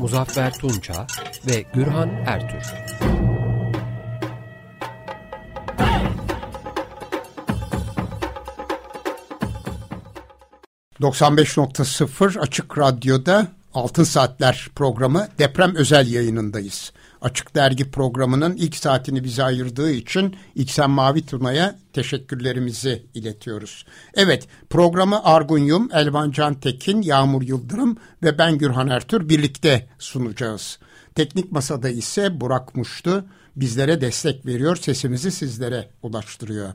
Muzaffer Tunça ve Gürhan Ertür. ...95.0 Açık Radyo'da Altın Saatler programı deprem özel yayınındayız. Açık Dergi programının ilk saatini bize ayırdığı için İksen Mavi Tuna'ya teşekkürlerimizi iletiyoruz. Evet programı Argun Yum, Elvan Can Tekin, Yağmur Yıldırım ve ben Gürhan Ertür birlikte sunacağız. Teknik masada ise Burak Muştu bizlere destek veriyor, sesimizi sizlere ulaştırıyor.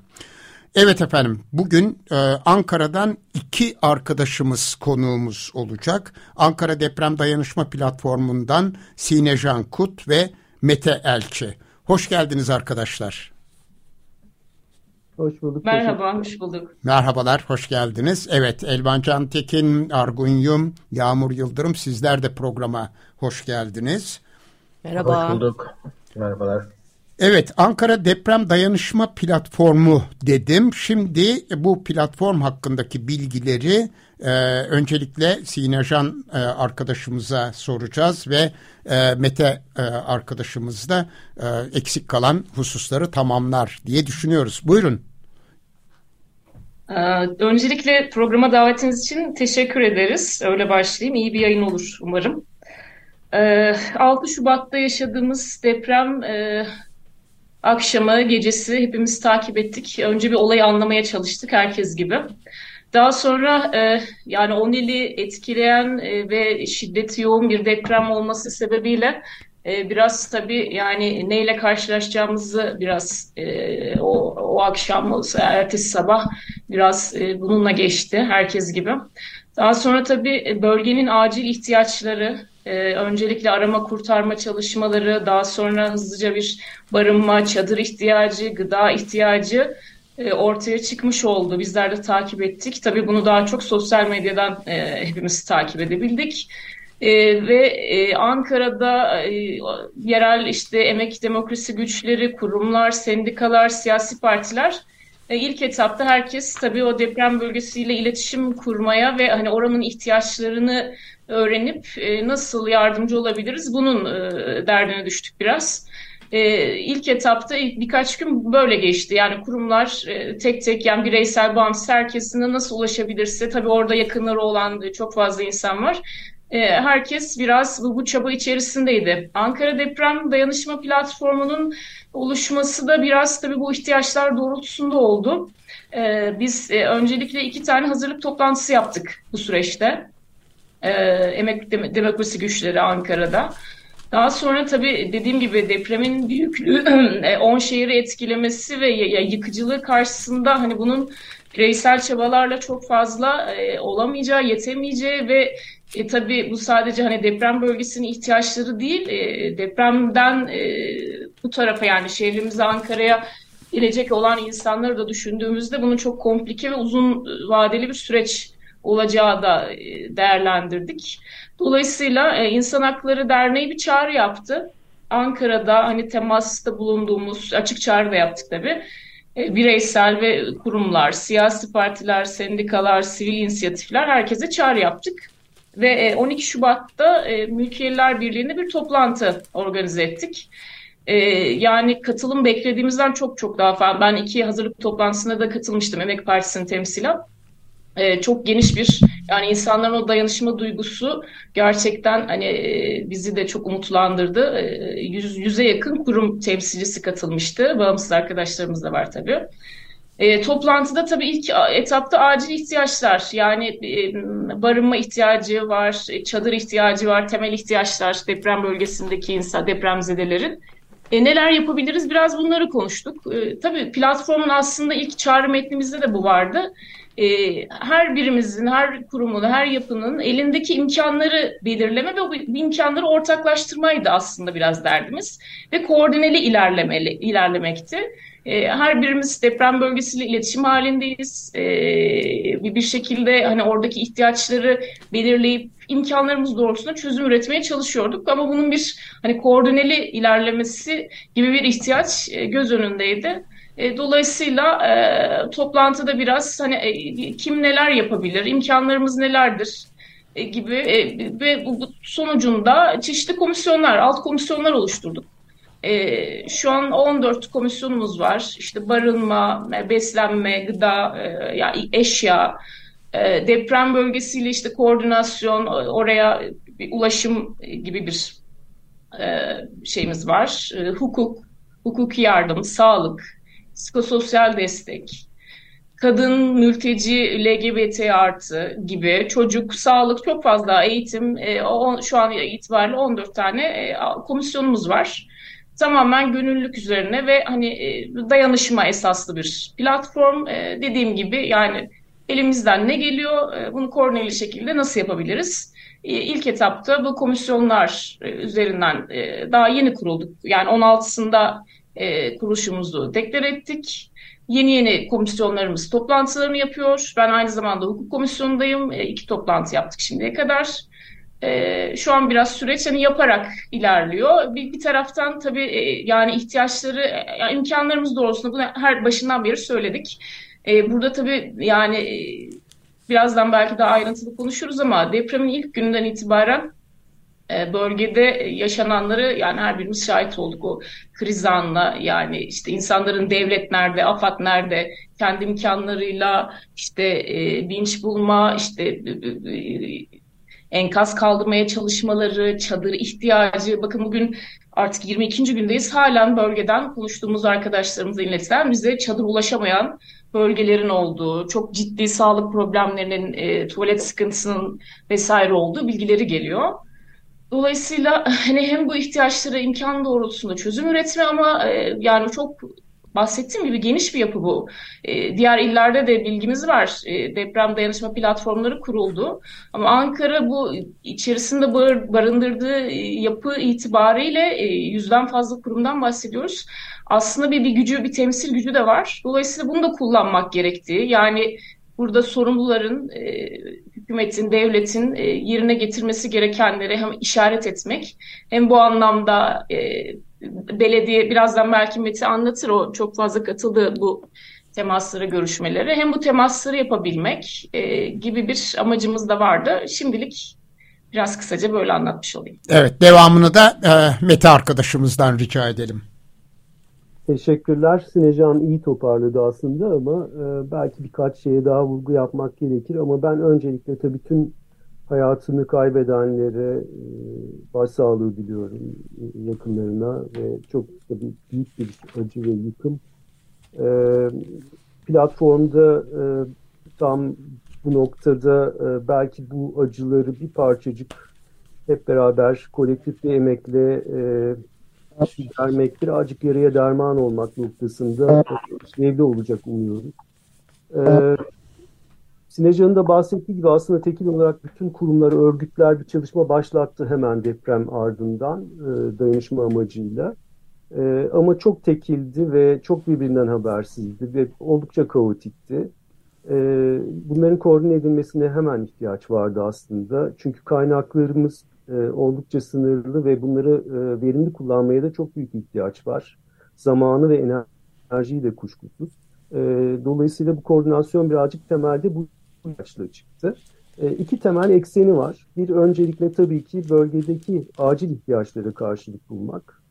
Evet efendim bugün e, Ankara'dan iki arkadaşımız konuğumuz olacak. Ankara Deprem Dayanışma Platformu'ndan Sine Can Kut ve Mete Elçi. Hoş geldiniz arkadaşlar. Hoş bulduk. Merhaba, hoş bulduk. Merhabalar, hoş geldiniz. Evet, Elvan Can Tekin, Argun Yum, Yağmur Yıldırım sizler de programa hoş geldiniz. Merhaba. Hoş bulduk. Merhabalar. Evet, Ankara Deprem Dayanışma Platformu dedim. Şimdi bu platform hakkındaki bilgileri e, öncelikle Sinecan e, arkadaşımıza soracağız ve e, Mete e, arkadaşımız da e, eksik kalan hususları tamamlar diye düşünüyoruz. Buyurun. Ee, öncelikle programa davetiniz için teşekkür ederiz. Öyle başlayayım. İyi bir yayın olur umarım. Ee, 6 Şubat'ta yaşadığımız deprem e, akşamı, gecesi hepimiz takip ettik. Önce bir olayı anlamaya çalıştık herkes gibi. Daha sonra e, yani 10 ili etkileyen e, ve şiddeti yoğun bir deprem olması sebebiyle e, biraz tabii yani neyle karşılaşacağımızı biraz e, o, o akşam, ertesi sabah biraz e, bununla geçti herkes gibi. Daha sonra tabii bölgenin acil ihtiyaçları, ee, öncelikle arama kurtarma çalışmaları, daha sonra hızlıca bir barınma, çadır ihtiyacı, gıda ihtiyacı e, ortaya çıkmış oldu. Bizler de takip ettik. Tabii bunu daha çok sosyal medyadan e, hepimiz takip edebildik. E, ve e, Ankara'da e, yerel işte emek demokrasi güçleri, kurumlar, sendikalar, siyasi partiler e, ilk etapta herkes tabii o deprem bölgesiyle iletişim kurmaya ve hani oranın ihtiyaçlarını öğrenip e, nasıl yardımcı olabiliriz bunun e, derdine düştük biraz. E, ilk etapta birkaç gün böyle geçti. Yani kurumlar e, tek tek yani bireysel bağımsız herkesine nasıl ulaşabilirse tabii orada yakınları olan çok fazla insan var. E, herkes biraz bu, bu çaba içerisindeydi. Ankara Deprem Dayanışma Platformu'nun oluşması da biraz tabii bu ihtiyaçlar doğrultusunda oldu. E, biz e, öncelikle iki tane hazırlık toplantısı yaptık bu süreçte Emek Demokrasi Güçleri Ankara'da. Daha sonra tabii dediğim gibi depremin büyüklüğü 10 şehri etkilemesi ve yıkıcılığı karşısında hani bunun bireysel çabalarla çok fazla olamayacağı, yetemeyeceği ve e, tabii bu sadece hani deprem bölgesinin ihtiyaçları değil, e, depremden e, bu tarafa yani şehrimize Ankara'ya gelecek olan insanları da düşündüğümüzde bunun çok komplike ve uzun vadeli bir süreç olacağı da e, değerlendirdik. Dolayısıyla e, İnsan Hakları Derneği bir çağrı yaptı. Ankara'da hani temasta bulunduğumuz açık çağrı da yaptık tabii. E, bireysel ve kurumlar, siyasi partiler, sendikalar, sivil inisiyatifler herkese çağrı yaptık. Ve 12 Şubat'ta Mülkiyeliler Birliği'nde bir toplantı organize ettik. yani katılım beklediğimizden çok çok daha fazla. Ben iki hazırlık toplantısına da katılmıştım Emek Partisi'nin temsilen e, çok geniş bir yani insanların o dayanışma duygusu gerçekten hani e, bizi de çok umutlandırdı. E, yüz, yüze yakın kurum temsilcisi katılmıştı. Bağımsız arkadaşlarımız da var tabii. E, toplantıda tabii ilk etapta acil ihtiyaçlar yani e, barınma ihtiyacı var, e, çadır ihtiyacı var, temel ihtiyaçlar deprem bölgesindeki insan depremzedelerin. E, neler yapabiliriz biraz bunları konuştuk. E, tabii platformun aslında ilk çağrı metnimizde de bu vardı. e, her birimizin, her kurumun, her yapının elindeki imkanları belirleme ve bu imkanları ortaklaştırmaydı aslında biraz derdimiz. Ve koordineli ilerlemeli, ilerlemekti. E, her birimiz deprem bölgesiyle iletişim halindeyiz. E, bir şekilde hani oradaki ihtiyaçları belirleyip imkanlarımız doğrultusunda çözüm üretmeye çalışıyorduk. Ama bunun bir hani koordineli ilerlemesi gibi bir ihtiyaç e, göz önündeydi. E, dolayısıyla e, toplantıda biraz hani kim neler yapabilir, imkanlarımız nelerdir gibi ve bu sonucunda çeşitli komisyonlar, alt komisyonlar oluşturduk. E, şu an 14 komisyonumuz var. İşte barınma, beslenme, gıda, e, ya eşya, e, deprem bölgesiyle işte koordinasyon, oraya bir ulaşım gibi bir e, şeyimiz var. E, hukuk, hukuki yardım, sağlık, psikososyal destek, kadın, mülteci, LGBT artı gibi çocuk, sağlık çok fazla eğitim, e, o, şu an itibariyle 14 tane e, komisyonumuz var. Tamamen gönüllülük üzerine ve hani e, dayanışma esaslı bir platform. E, dediğim gibi yani elimizden ne geliyor, e, bunu koordineli şekilde nasıl yapabiliriz? E, ilk etapta bu komisyonlar üzerinden daha yeni kurulduk. Yani 16'sında e, kuruluşumuzu deklar ettik. Yeni yeni komisyonlarımız toplantılarını yapıyor. Ben aynı zamanda hukuk komisyonundayım. E, iki toplantı yaptık şimdiye kadar. E, şu an biraz süreç hani yaparak ilerliyor. Bir, bir taraftan tabii e, yani ihtiyaçları, e, imkanlarımız doğrultusunda bunu her başından beri söyledik. E, burada tabii yani e, birazdan belki daha ayrıntılı konuşuruz ama depremin ilk gününden itibaren e, bölgede yaşananları yani her birimiz şahit olduk o kriz anla yani işte insanların devlet nerede, AFAD nerede, kendi imkanlarıyla işte e, vinç bulma, işte e, e, enkaz kaldırmaya çalışmaları, çadır ihtiyacı. Bakın bugün artık 22. gündeyiz. Halen bölgeden konuştuğumuz arkadaşlarımıza iletilen bize çadır ulaşamayan bölgelerin olduğu, çok ciddi sağlık problemlerinin, e, tuvalet sıkıntısının vesaire olduğu bilgileri geliyor. Dolayısıyla hani hem bu ihtiyaçlara imkan doğrultusunda çözüm üretme ama e, yani çok bahsettiğim gibi geniş bir yapı bu. E, diğer illerde de bilgimiz var. E, deprem dayanışma platformları kuruldu. Ama Ankara bu içerisinde bar, barındırdığı e, yapı itibariyle e, yüzden fazla kurumdan bahsediyoruz. Aslında bir, bir gücü, bir temsil gücü de var. Dolayısıyla bunu da kullanmak gerektiği. Yani burada sorumluların, e, hükümetin, devletin yerine getirmesi gerekenleri hem işaret etmek hem bu anlamda belediye birazdan belki Meti anlatır o çok fazla katıldı bu temasları, görüşmeleri. Hem bu temasları yapabilmek e, gibi bir amacımız da vardı. Şimdilik biraz kısaca böyle anlatmış olayım. Evet, devamını da e, Mete arkadaşımızdan rica edelim. Teşekkürler. Sinecan iyi toparladı aslında ama e, belki birkaç şeye daha vurgu yapmak gerekir. Ama ben öncelikle tabii tüm hayatını kaybedenlere e, başsağlığı diliyorum yakınlarına ve çok tabii büyük bir acı ve yıkım. E, platformda e, tam bu noktada e, belki bu acıları bir parçacık hep beraber kolektif bir emekle e, vermek, birazcık yarıya derman olmak noktasında evde olacak umuyorum. Ee, Sinecan'ın da bahsettiği gibi aslında tekil olarak bütün kurumlar, örgütler bir çalışma başlattı hemen deprem ardından e, dayanışma amacıyla. E, ama çok tekildi ve çok birbirinden habersizdi ve oldukça kaotikti. E, bunların koordine edilmesine hemen ihtiyaç vardı aslında. Çünkü kaynaklarımız e, oldukça sınırlı ve bunları e, verimli kullanmaya da çok büyük ihtiyaç var. Zamanı ve enerjiyi de kuşkusuz. E, dolayısıyla bu koordinasyon birazcık temelde bu amaçla çıktı. E, iki temel ekseni var. Bir öncelikle tabii ki bölgedeki acil ihtiyaçlara karşılık bulmak.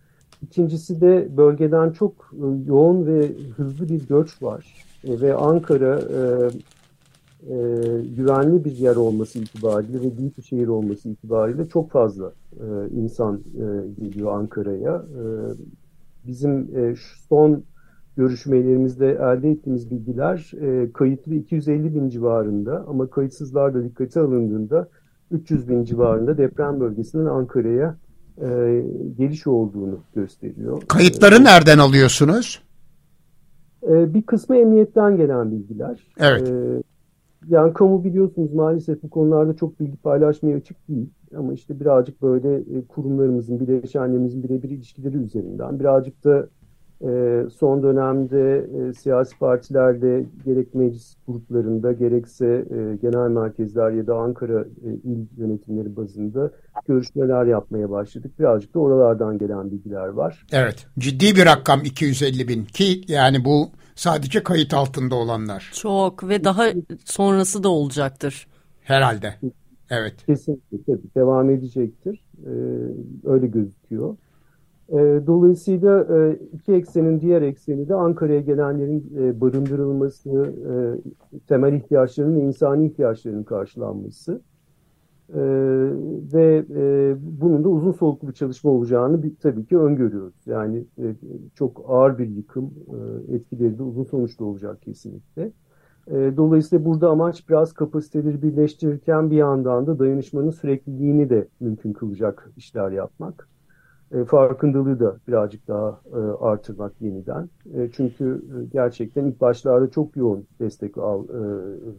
İkincisi de bölgeden çok e, yoğun ve hızlı bir göç var. E, ve Ankara e, e, güvenli bir yer olması itibariyle ve büyük bir şehir olması itibariyle çok fazla e, insan e, geliyor Ankara'ya. E, bizim e, son görüşmelerimizde elde ettiğimiz bilgiler e, kayıtlı 250 bin civarında ama kayıtsızlar da dikkate alındığında 300 bin civarında deprem bölgesinin Ankara'ya e, geliş olduğunu gösteriyor. Kayıtları e, nereden alıyorsunuz? E, bir kısmı emniyetten gelen bilgiler. Evet. E, yani kamu biliyorsunuz maalesef bu konularda çok bilgi paylaşmaya açık değil. Ama işte birazcık böyle e, kurumlarımızın, bileşenlerimizin birebir ilişkileri üzerinden, birazcık da e, son dönemde e, siyasi partilerle gerek meclis gruplarında gerekse e, genel merkezler ya da Ankara e, il yönetimleri bazında görüşmeler yapmaya başladık. Birazcık da oralardan gelen bilgiler var. Evet, ciddi bir rakam 250 bin ki yani bu sadece kayıt altında olanlar. Çok ve daha sonrası da olacaktır. Herhalde. Evet. Kesinlikle tabii devam edecektir. Ee, öyle gözüküyor. E, dolayısıyla iki eksenin diğer ekseni de Ankara'ya gelenlerin e, barındırılması, e, temel ihtiyaçlarının insani ihtiyaçlarının karşılanması e, ve bunun da uzun soluklu bir çalışma olacağını tabii ki öngörüyoruz. Yani çok ağır bir yıkım, etkileri de uzun sonuçlu olacak kesinlikle. Dolayısıyla burada amaç biraz kapasiteleri birleştirirken bir yandan da dayanışmanın sürekliliğini de mümkün kılacak işler yapmak e, farkındalığı da birazcık daha e, artırmak yeniden. E, çünkü e, gerçekten ilk başlarda çok yoğun destek al,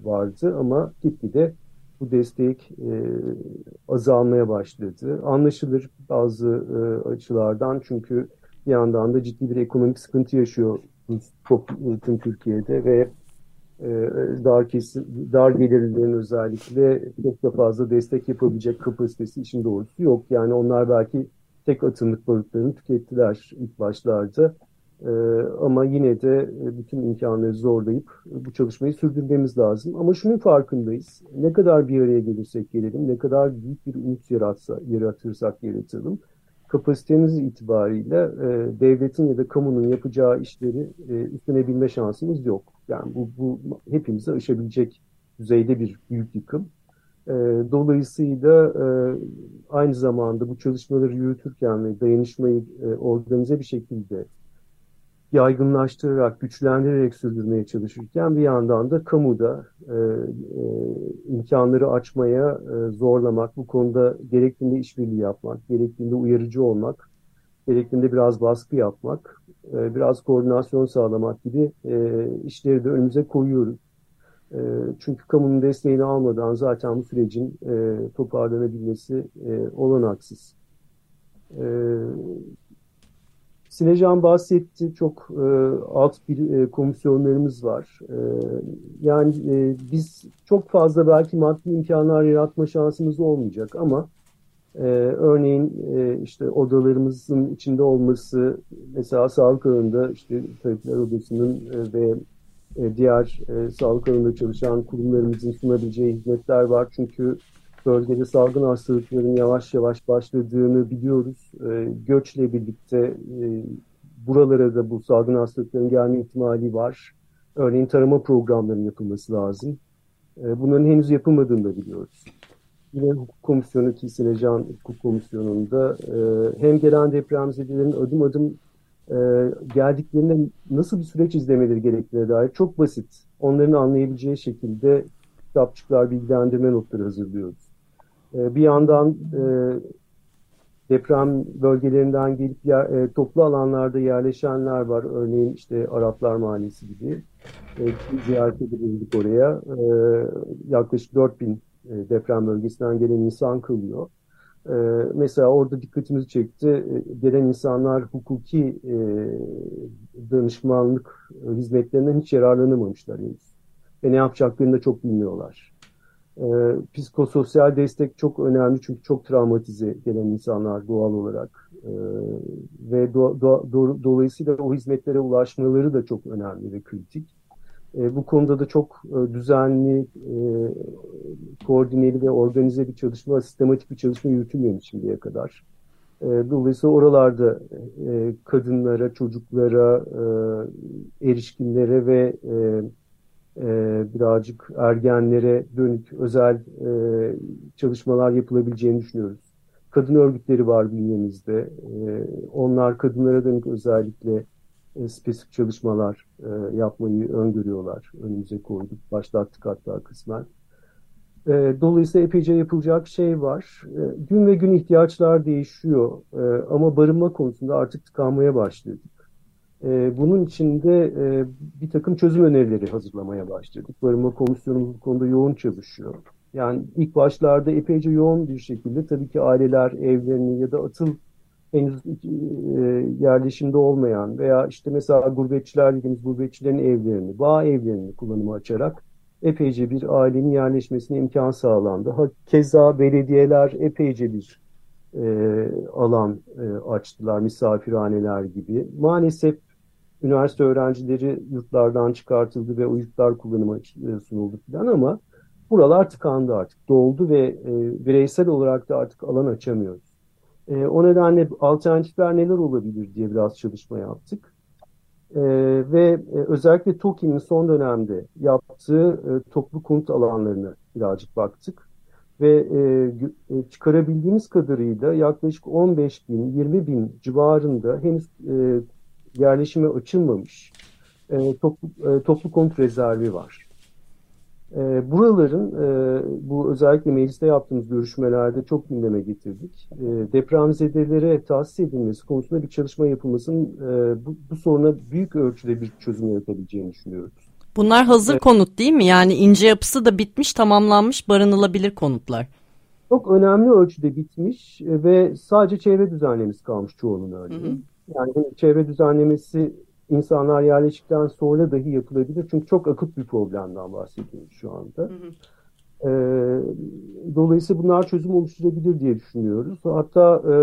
vardı ama gitgide bu destek azalmaya başladı. Anlaşılır bazı açılardan çünkü bir yandan da ciddi bir ekonomik sıkıntı yaşıyor tüm Türkiye'de ve dar kesim, dar gelirlilerin özellikle çok da fazla destek yapabilecek kapasitesi işin doğrusu yok. Yani onlar belki tek atımlık barutlarını tükettiler ilk başlarda. E, ama yine de e, bütün imkanları zorlayıp bu çalışmayı sürdürmemiz lazım. Ama şunun farkındayız. Ne kadar bir araya gelirsek gelelim, ne kadar büyük bir umut yaratsa, yaratırsak yaratalım. Kapasitemiz itibariyle e, devletin ya da kamunun yapacağı işleri e, üstlenebilme şansımız yok. Yani bu, bu hepimizi aşabilecek düzeyde bir büyük yıkım. E, dolayısıyla e, aynı zamanda bu çalışmaları yürütürken ve dayanışmayı e, organize bir şekilde yaygınlaştırarak, güçlendirerek sürdürmeye çalışırken bir yandan da kamuda e, e, imkanları açmaya zorlamak, bu konuda gerektiğinde işbirliği yapmak, gerektiğinde uyarıcı olmak, gerektiğinde biraz baskı yapmak, biraz koordinasyon sağlamak gibi işleri de önümüze koyuyoruz. E, çünkü kamunun desteğini almadan zaten bu sürecin e, toparlanabilmesi e, olanaksız. E, Sinecan bahsetti, çok e, alt bir komisyonlarımız var. E, yani biz çok fazla belki maddi imkanlar yaratma şansımız olmayacak ama e, örneğin e, işte odalarımızın içinde olması, mesela sağlık alanında işte tabipler odasının e, ve e, diğer e, sağlık alanında çalışan kurumlarımızın sunabileceği hizmetler var. Çünkü bölgede salgın hastalıkların yavaş yavaş başladığını biliyoruz. E, göçle birlikte buralara da bu salgın hastalıkların gelme ihtimali var. Örneğin tarama programlarının yapılması lazım. Bunların henüz yapılmadığını da biliyoruz. Yine hukuk komisyonu ki Hukuk Komisyonu'nda hem gelen depremzedelerin adım adım e, geldiklerinde nasıl bir süreç izlemeleri gerektiğine dair çok basit, onların anlayabileceği şekilde kitapçıklar, bilgilendirme notları hazırlıyoruz. E, bir yandan e, deprem bölgelerinden gelip yer, e, toplu alanlarda yerleşenler var. Örneğin işte Araplar Mahallesi gibi. E, ziyaret edebildik oraya. E, yaklaşık 4000 e, deprem bölgesinden gelen insan kalıyor. Ee, mesela orada dikkatimizi çekti. Ee, gelen insanlar hukuki e, danışmanlık hizmetlerinden hiç yararlanamamışlar henüz. Ve ne yapacaklarını da çok bilmiyorlar. Ee, psikososyal destek çok önemli çünkü çok travmatize gelen insanlar doğal olarak. Ee, ve do, do, do, dolayısıyla o hizmetlere ulaşmaları da çok önemli ve kritik. E, bu konuda da çok e, düzenli, e, koordineli ve organize bir çalışma, sistematik bir çalışma yürütülmemiş şimdiye kadar. E, dolayısıyla oralarda e, kadınlara, çocuklara, e, erişkinlere ve e, e, birazcık ergenlere dönük özel e, çalışmalar yapılabileceğini düşünüyoruz. Kadın örgütleri var bünyemizde. E, onlar kadınlara dönük özellikle e, spesifik çalışmalar e, yapmayı öngörüyorlar. Önümüze koyduk, başlattık hatta kısmen. E, dolayısıyla epeyce yapılacak şey var. E, gün ve gün ihtiyaçlar değişiyor e, ama barınma konusunda artık tıkanmaya başladık. E, bunun için de e, bir takım çözüm önerileri hazırlamaya başladık. Barınma komisyonumuz bu konuda yoğun çalışıyor. Yani ilk başlarda epeyce yoğun bir şekilde tabii ki aileler evlerini ya da atıl henüz e, yerleşimde olmayan veya işte mesela gurbetçiler dediğimiz gurbetçilerin evlerini, bağ evlerini kullanıma açarak epeyce bir ailenin yerleşmesine imkan sağlandı. Ha, keza belediyeler epeyce bir e, alan e, açtılar, misafirhaneler gibi. Maalesef üniversite öğrencileri yurtlardan çıkartıldı ve o yurtlar kullanıma e, sunuldu falan ama buralar tıkandı artık, doldu ve e, bireysel olarak da artık alan açamıyoruz. E, o nedenle alternatifler neler olabilir diye biraz çalışma yaptık. E, ve e, özellikle TOKİ'nin son dönemde yaptığı e, toplu konut alanlarına birazcık baktık. Ve e, e çıkarabildiğimiz kadarıyla yaklaşık 15 bin, 20 bin civarında henüz e, yerleşime açılmamış e, toplu, e, toplu konut rezervi var. E, buraların e, bu özellikle mecliste yaptığımız görüşmelerde çok gündeme getirdik. E, depremzedelere tahsis edilmesi konusunda bir çalışma yapılmasının e, bu, bu soruna büyük ölçüde bir çözüm yaratabileceğini düşünüyoruz. Bunlar hazır evet. konut değil mi? Yani ince yapısı da bitmiş, tamamlanmış, barınılabilir konutlar. Çok önemli ölçüde bitmiş ve sadece çevre düzenlemesi kalmış çoğunun örneğin. Hı hı. Yani çevre düzenlemesi insanlar yerleştikten sonra dahi yapılabilir. Çünkü çok akut bir problemden bahsediyoruz şu anda. Hı hı. E, dolayısıyla bunlar çözüm oluşturabilir diye düşünüyoruz. Hatta e,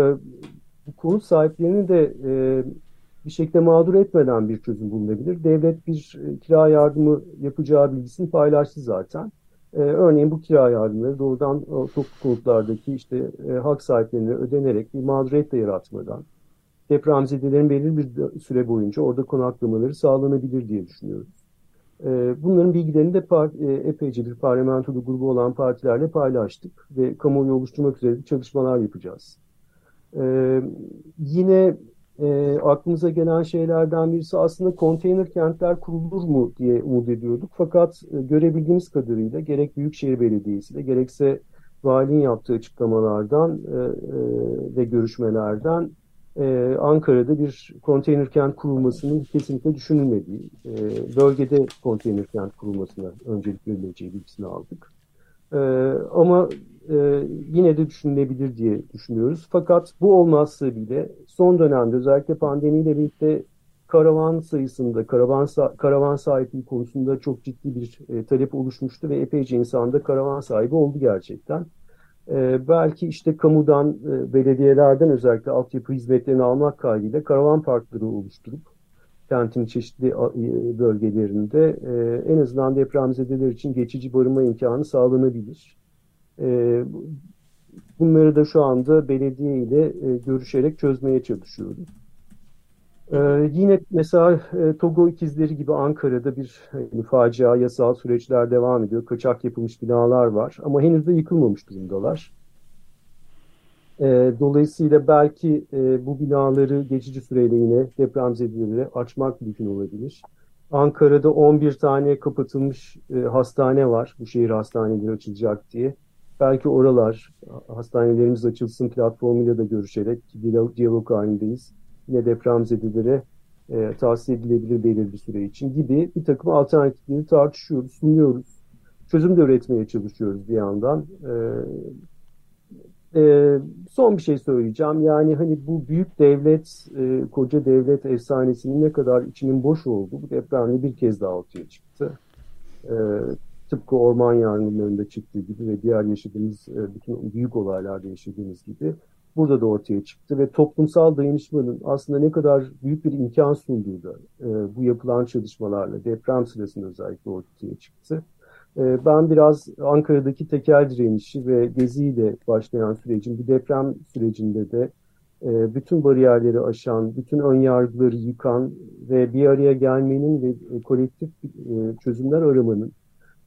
bu konut sahiplerini de e, bir şekilde mağdur etmeden bir çözüm bulunabilir. Devlet bir e, kira yardımı yapacağı bilgisini paylaştı zaten. E, örneğin bu kira yardımları doğrudan o toplu konutlardaki işte e, hak sahiplerine ödenerek bir mağduriyet de yaratmadan depremzedelerin belirli bir süre boyunca orada konaklamaları sağlanabilir diye düşünüyoruz. Ee, bunların bilgilerini de e, epeyce bir parlamentoda grubu olan partilerle paylaştık ve kamuoyu oluşturmak üzere çalışmalar yapacağız. Ee, yine e, aklımıza gelen şeylerden birisi aslında konteyner kentler kurulur mu diye umut ediyorduk. Fakat e, görebildiğimiz kadarıyla gerek Büyükşehir Belediyesi de gerekse valinin yaptığı açıklamalardan ve görüşmelerden e, Ankara'da bir konteyner kent kurulmasının kesinlikle düşünülmediği, e, bölgede konteyner kent kurulmasına öncelik verileceği bilgisini aldık. E, ama e, yine de düşünülebilir diye düşünüyoruz. Fakat bu olmazsa bile son dönemde özellikle pandemiyle birlikte karavan sayısında, karavan, karavan sahipliği konusunda çok ciddi bir e, talep oluşmuştu ve epeyce insanda karavan sahibi oldu gerçekten. E, belki işte kamudan, e, belediyelerden özellikle altyapı hizmetlerini almak kaydıyla karavan parkları oluşturup kentin çeşitli e, bölgelerinde e, en azından depremzedeler için geçici barınma imkanı sağlanabilir. E, bunları da şu anda belediye ile görüşerek çözmeye çalışıyoruz. Ee, yine mesela e, Togo ikizleri gibi Ankara'da bir hani, facia, yasal süreçler devam ediyor. Kaçak yapılmış binalar var ama henüz de yıkılmamış durumdalar. E, dolayısıyla belki e, bu binaları geçici süreyle yine depremzedelere açmak mümkün olabilir. Ankara'da 11 tane kapatılmış e, hastane var. Bu şehir hastaneleri açılacak diye. Belki oralar hastanelerimiz açılsın platformuyla da görüşerek diyalog halindeyiz yine depremzedelere e, tahsis edilebilir belirli bir süre için gibi bir takım alternatifleri tartışıyoruz, sunuyoruz. Çözüm de üretmeye çalışıyoruz bir yandan. E, e, son bir şey söyleyeceğim. Yani hani bu büyük devlet, e, koca devlet efsanesinin ne kadar içinin boş olduğu bu depremle bir kez daha ortaya çıktı. E, tıpkı orman yangınlarında çıktığı gibi ve diğer yaşadığımız e, bütün büyük olaylarda yaşadığımız gibi burada da ortaya çıktı ve toplumsal dayanışmanın aslında ne kadar büyük bir imkan sunduğu da e, bu yapılan çalışmalarla deprem sırasında özellikle ortaya çıktı. E, ben biraz Ankara'daki tekel direnişi ve geziyle başlayan sürecin bu deprem sürecinde de e, bütün bariyerleri aşan, bütün ön yargıları yıkan ve bir araya gelmenin ve e, kolektif e, çözümler aramanın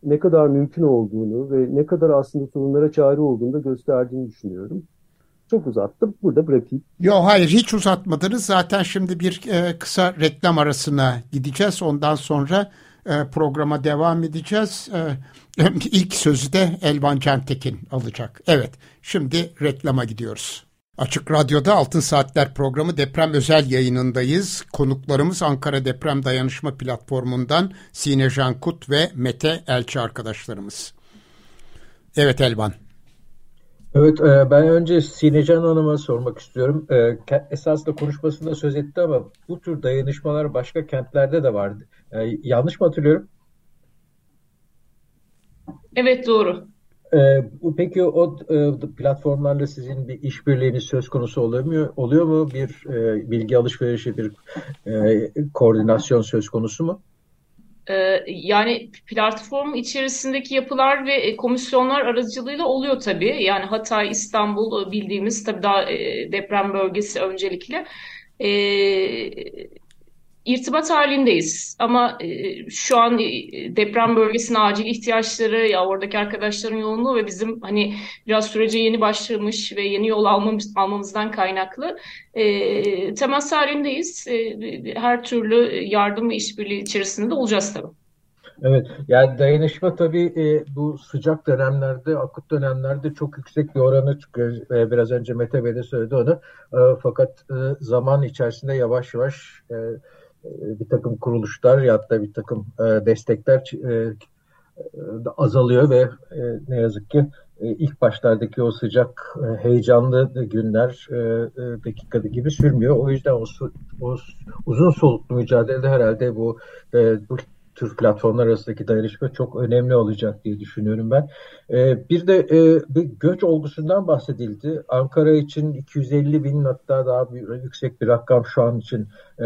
ne kadar mümkün olduğunu ve ne kadar aslında sorunlara çare olduğunu da gösterdiğini düşünüyorum. Çok uzattım. Burada bırakayım. Yok hayır hiç uzatmadınız. Zaten şimdi bir e, kısa reklam arasına gideceğiz. Ondan sonra e, programa devam edeceğiz. E, ilk sözü de Elvan Cantekin alacak. Evet şimdi reklama gidiyoruz. Açık Radyo'da Altın Saatler programı deprem özel yayınındayız. Konuklarımız Ankara Deprem Dayanışma Platformu'ndan Sine Cankut ve Mete Elçi arkadaşlarımız. Evet Elvan. Evet e, ben önce Sinecan Hanım'a sormak istiyorum. E, esasında konuşmasında söz etti ama bu tür dayanışmalar başka kentlerde de vardı. E, yanlış mı hatırlıyorum? Evet doğru. Ee, peki o e, platformlarla sizin bir işbirliğiniz söz konusu oluyor, oluyor mu? Bir e, bilgi alışverişi, bir e, koordinasyon söz konusu mu? Ee, yani platform içerisindeki yapılar ve komisyonlar aracılığıyla oluyor tabii. Yani Hatay, İstanbul bildiğimiz tabii daha deprem bölgesi öncelikle. İrtibat halindeyiz. Ama e, şu an e, deprem bölgesine acil ihtiyaçları ya oradaki arkadaşların yoğunluğu ve bizim hani biraz sürece yeni başlamış ve yeni yol almamız, almamızdan kaynaklı e, temas halindeyiz. E, her türlü yardım ve işbirliği içerisinde de olacağız tabii. Evet, yani dayanışma tabii e, bu sıcak dönemlerde, akut dönemlerde çok yüksek bir oranı çıkıyor. E, biraz önce Mete Bey de söyledi onu. E, fakat e, zaman içerisinde yavaş yavaş e, bir takım kuruluşlar ya da bir takım e, destekler e, azalıyor ve ne yazık ki ilk başlardaki o sıcak heyecanlı günler dakikada gibi sürmüyor. O yüzden o, o uzun soluklu mücadelede herhalde bu bu tür platformlar arasındaki dayanışma çok önemli olacak diye düşünüyorum ben. bir de bir göç olgusundan bahsedildi. Ankara için 250 bin hatta daha bir, yüksek bir rakam şu an için e,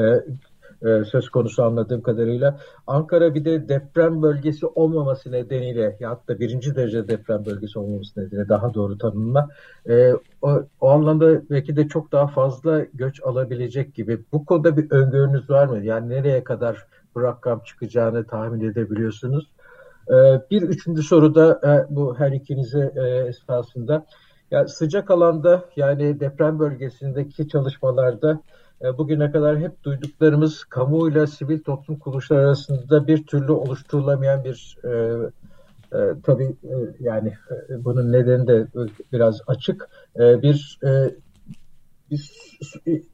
söz konusu anladığım kadarıyla. Ankara bir de deprem bölgesi olmaması nedeniyle ya da birinci derece deprem bölgesi olmaması nedeniyle daha doğru tanımla e, o, o anlamda belki de çok daha fazla göç alabilecek gibi. Bu konuda bir öngörünüz var mı? Yani nereye kadar bu rakam çıkacağını tahmin edebiliyorsunuz? E, bir üçüncü soru da e, bu her ikinize e, esasında. Ya sıcak alanda yani deprem bölgesindeki çalışmalarda e, bugüne kadar hep duyduklarımız kamuoyuyla sivil toplum kuruluşları arasında bir türlü oluşturulamayan bir e, e, tabii e, yani e, bunun nedeni de biraz açık e, bir, e, bir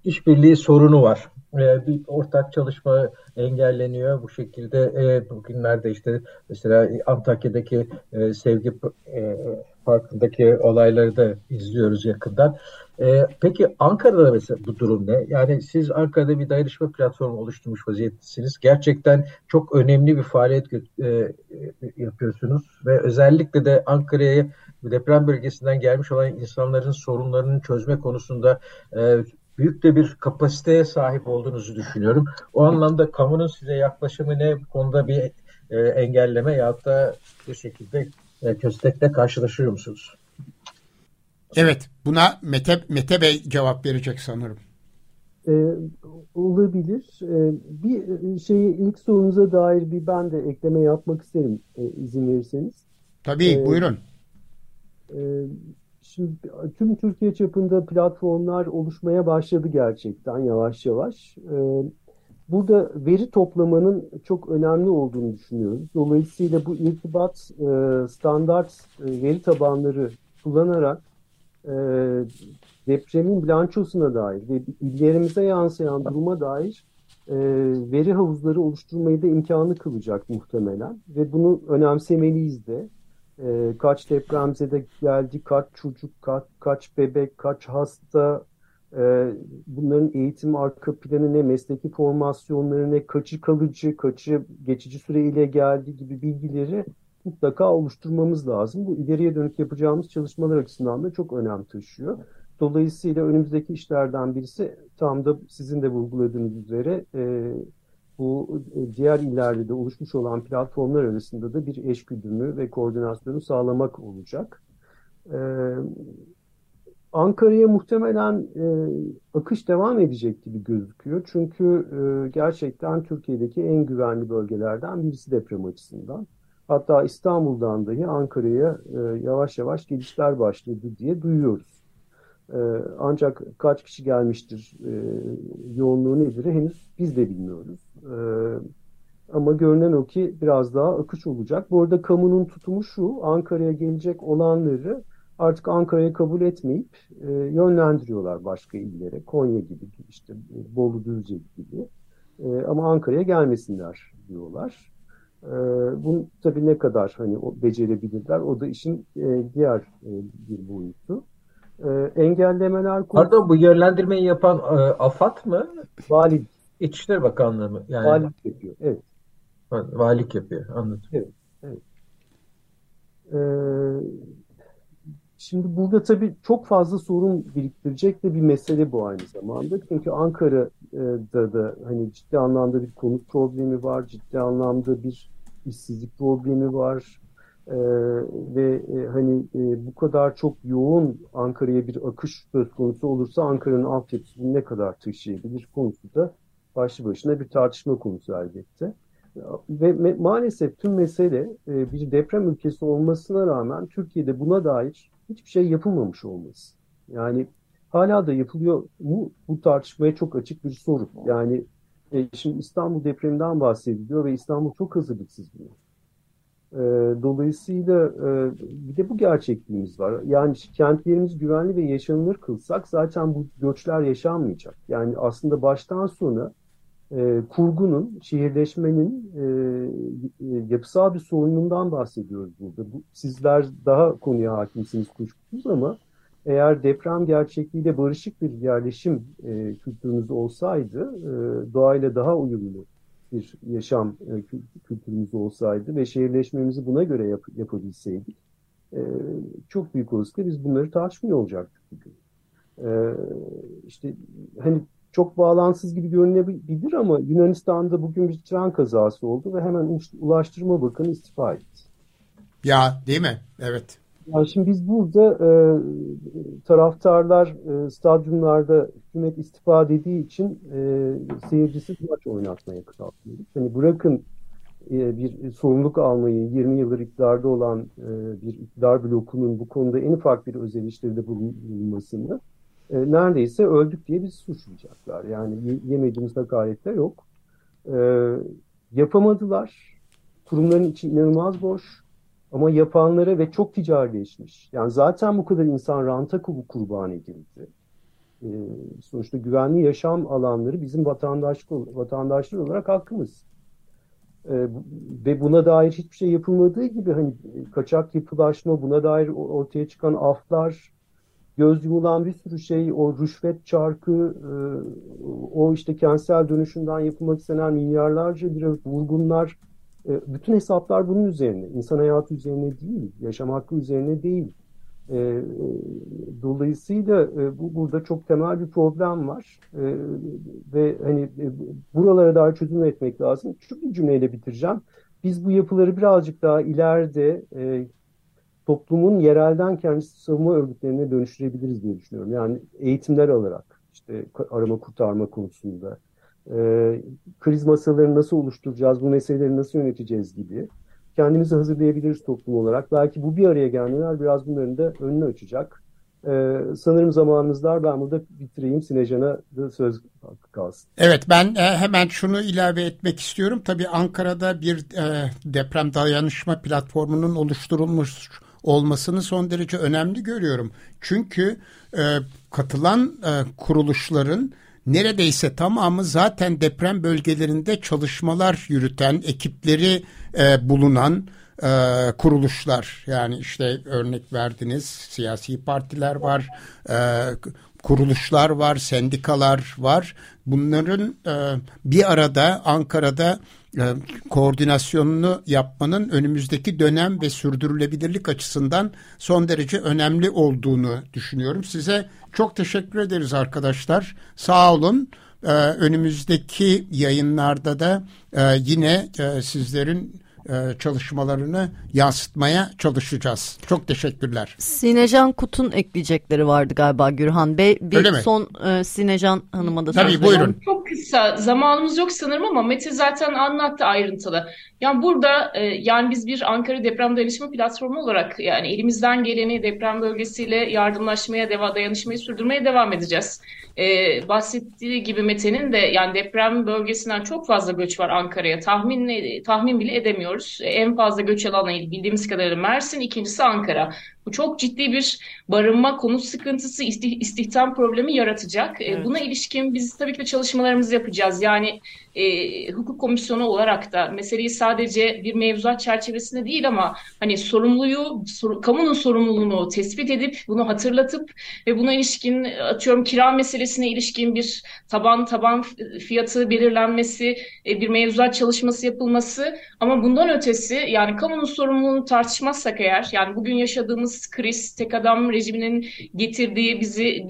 işbirliği sorunu var. E, bir ortak çalışma engelleniyor bu şekilde. E, bugünlerde işte mesela Antakya'daki e, sevgi e, parkındaki olayları da izliyoruz yakından. Ee, peki Ankara'da mesela bu durum ne? Yani siz Ankara'da bir dayanışma platformu oluşturmuş vaziyettesiniz. Gerçekten çok önemli bir faaliyet e, yapıyorsunuz ve özellikle de Ankara'ya deprem bölgesinden gelmiş olan insanların sorunlarını çözme konusunda e, büyük de bir kapasiteye sahip olduğunuzu düşünüyorum. O anlamda kamunun size yaklaşımı ne? Bu konuda bir e, engelleme ya da bir şekilde e, köstekle karşılaşıyor musunuz? Evet, buna Mete, Mete Bey cevap verecek sanırım. Ee, olabilir. Ee, bir şeyi ilk sorunuza dair bir ben de ekleme yapmak isterim e, izin verirseniz. Tabii, ee, buyurun. E, şimdi tüm Türkiye çapında platformlar oluşmaya başladı gerçekten yavaş yavaş. Ee, burada veri toplamanın çok önemli olduğunu düşünüyoruz. Dolayısıyla bu irtibat e, standart e, veri tabanları kullanarak e, depremin bilançosuna dair ve illerimize yansıyan duruma dair e, veri havuzları oluşturmayı da imkanı kılacak muhtemelen. Ve bunu önemsemeliyiz de. E, kaç depremzede geldi, kaç çocuk, kaç, kaç bebek, kaç hasta, e, bunların eğitim arka planı ne, mesleki formasyonları ne, kaçı kalıcı, kaçı geçici süreyle geldi gibi bilgileri mutlaka oluşturmamız lazım. Bu ileriye dönük yapacağımız çalışmalar açısından da çok önem taşıyor. Dolayısıyla önümüzdeki işlerden birisi tam da sizin de vurguladığınız üzere e, bu diğer illerde de oluşmuş olan platformlar arasında da bir eşgüdümü ve koordinasyonu sağlamak olacak. E, Ankara'ya muhtemelen e, akış devam edecek gibi gözüküyor. Çünkü e, gerçekten Türkiye'deki en güvenli bölgelerden birisi deprem açısından. Hatta İstanbul'dan dahi Ankara'ya e, yavaş yavaş gelişler başladı diye duyuyoruz. E, ancak kaç kişi gelmiştir, e, yoğunluğu nedir henüz biz de bilmiyoruz. E, ama görünen o ki biraz daha akış olacak. Bu arada kamunun tutumu şu, Ankara'ya gelecek olanları artık Ankara'yı kabul etmeyip e, yönlendiriyorlar başka illere. Konya gibi, işte Bolu Düzce gibi. E, ama Ankara'ya gelmesinler diyorlar. E, bunu tabii ne kadar hani o, becerebilirler o da işin e, diğer e, bir boyutu. E, engellemeler... Pardon bu yönlendirmeyi yapan e, AFAD mı? Vali. İçişleri Bakanlığı mı? Yani... Valilik yapıyor, evet. Valilik yapıyor, anladım. Evet, evet. Ee, Şimdi burada tabii çok fazla sorun biriktirecek de bir mesele bu aynı zamanda. Çünkü Ankara'da da hani ciddi anlamda bir konut problemi var, ciddi anlamda bir işsizlik problemi var. Ee, ve e, hani e, bu kadar çok yoğun Ankara'ya bir akış söz konusu olursa Ankara'nın altyapısını ne kadar taşıyabilir konusu da başlı başına bir tartışma konusu elbette. Ve maalesef tüm mesele e, bir deprem ülkesi olmasına rağmen Türkiye'de buna dair hiçbir şey yapılmamış olması. Yani hala da yapılıyor mu bu tartışmaya çok açık bir soru. Yani e, şimdi İstanbul depreminden bahsediliyor ve İstanbul çok hazırlıksız buna. E, dolayısıyla e, bir de bu gerçekliğimiz var. Yani kentlerimiz güvenli ve yaşanılır kılsak zaten bu göçler yaşanmayacak. Yani aslında baştan sona e, kurgunun, şehirleşmenin e, yapısal bir sorunundan bahsediyoruz burada. Bu, sizler daha konuya hakimsiniz kuşkusuz ama eğer deprem gerçekliğiyle barışık bir yerleşim e, kültürümüz olsaydı, e, doğayla daha uyumlu bir yaşam e, kültürümüz olsaydı ve şehirleşmemizi buna göre yap, yapabilseydik, e, çok büyük olasılıkla biz bunları tartışmıyor olacaktık bugün. E, işte hani çok bağlantısız gibi görünebilir ama Yunanistan'da bugün bir tren kazası oldu ve hemen Ulaştırma Bakanı istifa etti. Ya değil mi? Evet. Yani şimdi biz burada e, taraftarlar e, stadyumlarda hükümet istifa dediği için e, seyircisiz maç oynatmaya kalkıyoruz. Hani bırakın e, bir sorumluluk almayı 20 yıldır iktidarda olan e, bir iktidar blokunun bu konuda en ufak bir öz eleştiride bulunmasını e, neredeyse öldük diye bizi suçlayacaklar. Yani yemediğimiz hakaretler yok. E, yapamadılar. Kurumların içi inanılmaz boş. Ama yapanlara ve çok ticarileşmiş. Yani zaten bu kadar insan ranta kurban edildi. E, sonuçta güvenli yaşam alanları bizim vatandaşlık, vatandaşlar olarak hakkımız. E, ve buna dair hiçbir şey yapılmadığı gibi hani kaçak yapılaşma, buna dair ortaya çıkan aflar, göz yumulan bir sürü şey, o rüşvet çarkı, e, o işte kentsel dönüşümden yapılmak istenen milyarlarca lira vurgunlar, e, bütün hesaplar bunun üzerine. İnsan hayatı üzerine değil, yaşam hakkı üzerine değil. E, dolayısıyla bu burada çok temel bir problem var ve hani buralara daha çözüm etmek lazım. Şu bir cümleyle bitireceğim. Biz bu yapıları birazcık daha ileride toplumun yerelden kendisi savunma örgütlerine dönüştürebiliriz diye düşünüyorum. Yani eğitimler alarak işte arama kurtarma konusunda e, kriz masalarını nasıl oluşturacağız, bu meseleleri nasıl yöneteceğiz gibi kendimizi hazırlayabiliriz toplum olarak. Belki bu bir araya gelmeler biraz bunların da önünü açacak. Ee, sanırım zamanımız dar. Ben burada bitireyim. Sinecan'a da söz hakkı kalsın. Evet ben e, hemen şunu ilave etmek istiyorum. Tabii Ankara'da bir e, deprem dayanışma platformunun oluşturulmuş olmasını son derece önemli görüyorum. Çünkü e, katılan e, kuruluşların neredeyse tamamı zaten deprem bölgelerinde çalışmalar yürüten, ekipleri e, bulunan e, kuruluşlar. Yani işte örnek verdiniz siyasi partiler var, e, kuruluşlar var, sendikalar var. Bunların e, bir arada Ankara'da koordinasyonunu yapmanın önümüzdeki dönem ve sürdürülebilirlik açısından son derece önemli olduğunu düşünüyorum. Size çok teşekkür ederiz arkadaşlar. Sağ olun. Ee, önümüzdeki yayınlarda da e, yine e, sizlerin e, çalışmalarını yansıtmaya çalışacağız. Çok teşekkürler. Sinecan Kut'un ekleyecekleri vardı galiba Gürhan Bey. Bir Öyle mi? son e, Sinecan Hanım'a da Tabii buyurun. Çok kısa zamanımız yok sanırım ama Mete zaten anlattı ayrıntılı. Yani burada e, yani biz bir Ankara Deprem Dayanışma Platformu olarak yani elimizden geleni deprem bölgesiyle yardımlaşmaya, deva, dayanışmayı sürdürmeye devam edeceğiz. Ee, bahsettiği gibi Mete'nin de yani deprem bölgesinden çok fazla göç var Ankara'ya. Tahmin tahmin bile edemiyoruz. En fazla göç alanı bildiğimiz kadarıyla Mersin, ikincisi Ankara. Bu çok ciddi bir barınma, konut sıkıntısı, istihdam problemi yaratacak. E, evet. Buna ilişkin biz tabii ki de çalışmalarımızı yapacağız. Yani e, hukuk komisyonu olarak da meseleyi sadece bir mevzuat çerçevesinde değil ama hani sorumluyu, sor, kamunun sorumluluğunu tespit edip bunu hatırlatıp ve buna ilişkin atıyorum kira meselesine ilişkin bir taban taban fiyatı belirlenmesi, e, bir mevzuat çalışması yapılması ama bundan ötesi yani kamunun sorumluluğunu tartışmazsak eğer yani bugün yaşadığımız kriz tek adam rejiminin getirdiği bizi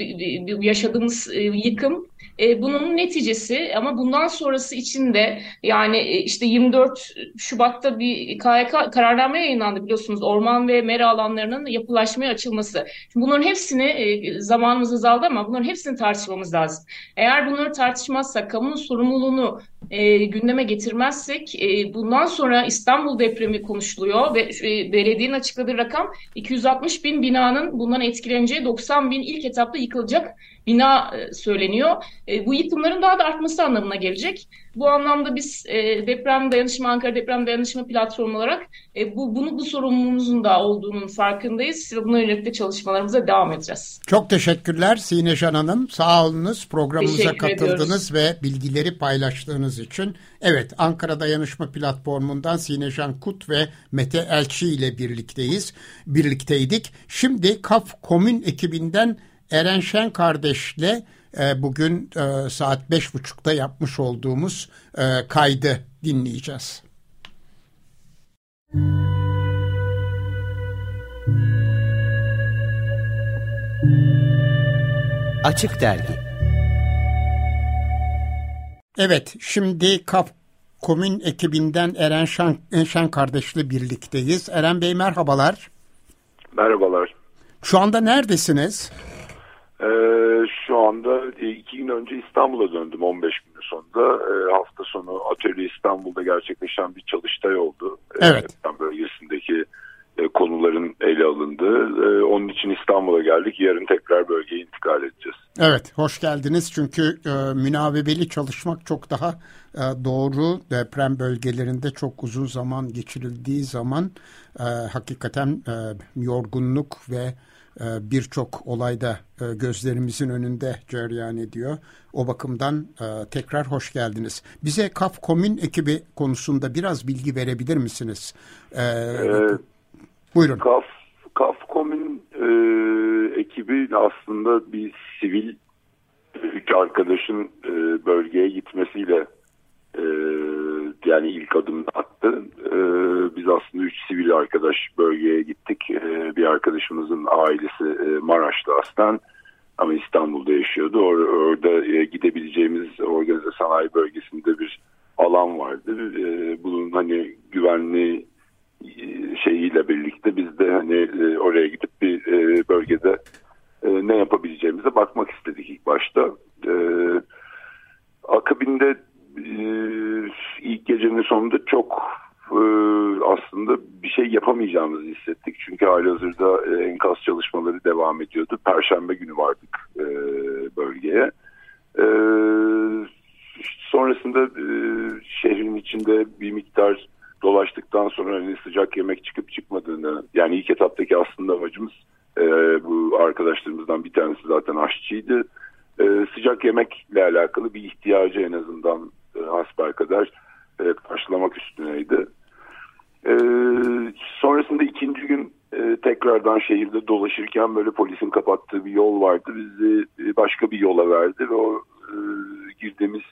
yaşadığımız e, yıkım e, bunun neticesi ama bundan sonrası için de yani e, işte 24 Şubat'ta bir KYK kararname yayınlandı biliyorsunuz orman ve mera alanlarının yapılaşmaya açılması. Şimdi bunların hepsini e, zamanımız azaldı ama bunların hepsini tartışmamız lazım. Eğer bunları tartışmazsak kamunun sorumluluğunu e, gündeme getirmezsek e, bundan sonra İstanbul depremi konuşuluyor ve e, belediyenin açıkladığı rakam 260 bin binanın bundan etkileneceği 90 bin ilk etapta yıkılacak bina e, söyleniyor. E, bu yıkımların daha da artması anlamına gelecek. Bu anlamda biz e, deprem dayanışma Ankara deprem dayanışma platformu olarak bu bunu bu sorumluluğumuzun da olduğunun farkındayız. Buna yönelik de çalışmalarımıza devam edeceğiz. Çok teşekkürler Sinecan Hanım. Sağ olunuz programımıza Teşekkür katıldınız ediyoruz. ve bilgileri paylaştığınız için. Evet Ankara Dayanışma Platformu'ndan Sinecan Kut ve Mete Elçi ile birlikteyiz. Birlikteydik. Şimdi KAF Komün ekibinden Eren Şen kardeşle e, bugün e, saat beş buçukta yapmış olduğumuz e, kaydı dinleyeceğiz. Açık Dergi Evet, şimdi Kaf Komün ekibinden Eren Şen, Şen kardeşle birlikteyiz. Eren Bey merhabalar. Merhabalar. Şu anda neredesiniz? Ee, şu anda e, iki gün önce İstanbul'a döndüm 15 gün sonunda. Ee, hafta sonu Atölye İstanbul'da gerçekleşen bir çalıştay oldu. Ee, evet. Ee, bölgesindeki e, konuların ele alındığı. Ee, onun için İstanbul'a geldik. Yarın tekrar bölgeye intikal edeceğiz. Evet, hoş geldiniz. Çünkü e, münavebeli çalışmak çok daha e, doğru. Deprem bölgelerinde çok uzun zaman geçirildiği zaman e, hakikaten e, yorgunluk ve birçok olayda e, gözlerimizin önünde cereyan ediyor. O bakımdan e, tekrar hoş geldiniz. Bize KAF Komün ekibi konusunda biraz bilgi verebilir misiniz? Ee, buyurun. KAF, KAF Komün e, ekibi aslında bir sivil üç arkadaşın e, bölgeye gitmesiyle e, yani ilk adımını attı. E, biz aslında üç sivil arkadaş bölgeye gittik. E, bir arkadaşımızın ailesi e, Maraş'ta aslen ama İstanbul'da yaşıyordu. Or orada e, gidebileceğimiz organize sanayi bölgesinde bir alan vardı. E, bunun hani güvenli e, şeyiyle birlikte biz de hani e, oraya gidip bir e, bölgede e, ne yapabileceğimize bakmak istedik ilk başta. E, akabinde ilk gecenin sonunda çok e, aslında bir şey yapamayacağımızı hissettik. Çünkü halihazırda e, enkaz çalışmaları devam ediyordu. Perşembe günü vardık e, bölgeye. Sonrasında şehrin içinde bir miktar dolaştıktan sonra hani sıcak yemek çıkıp çıkmadığını yani ilk etaptaki aslında amacımız bu arkadaşlarımızdan bir tanesi zaten aşçıydı. Sıcak yemekle alakalı bir ihtiyacı en azından hasbelkader e, karşılamak üstüneydi. E, sonrasında ikinci gün e, tekrardan şehirde dolaşırken böyle polisin kapattığı bir yol vardı. Bizi e, başka bir yola verdi ve o e, girdiğimiz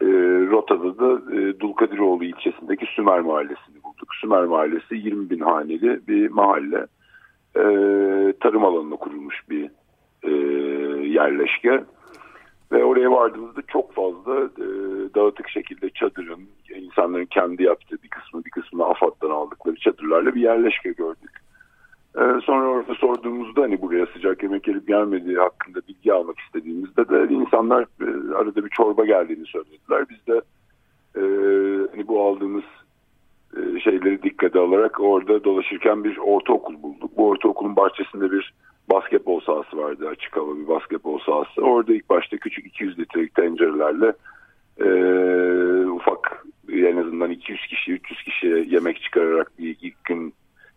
e, rotada da e, Dulkadiroğlu ilçesindeki Sümer Mahallesi'ni bulduk. Sümer Mahallesi 20 bin haneli bir mahalle. E, tarım alanına kurulmuş bir e, yerleşke. Ve oraya vardığımızda çok fazla e, dağıtık şekilde çadırın, insanların kendi yaptığı bir kısmı bir kısmını AFAD'dan aldıkları çadırlarla bir yerleşke gördük. E, sonra orada sorduğumuzda hani buraya sıcak yemek gelip gelmediği hakkında bilgi almak istediğimizde de insanlar e, arada bir çorba geldiğini söylediler. Biz de e, hani bu aldığımız e, şeyleri dikkate alarak orada dolaşırken bir ortaokul bulduk. Bu ortaokulun bahçesinde bir basketbol sahası vardı. Açık hava bir basketbol sahası. Orada ilk başta küçük 200 litrelik tencerelerle e, ufak en azından 200 kişi 300 kişiye yemek çıkararak bir ilk gün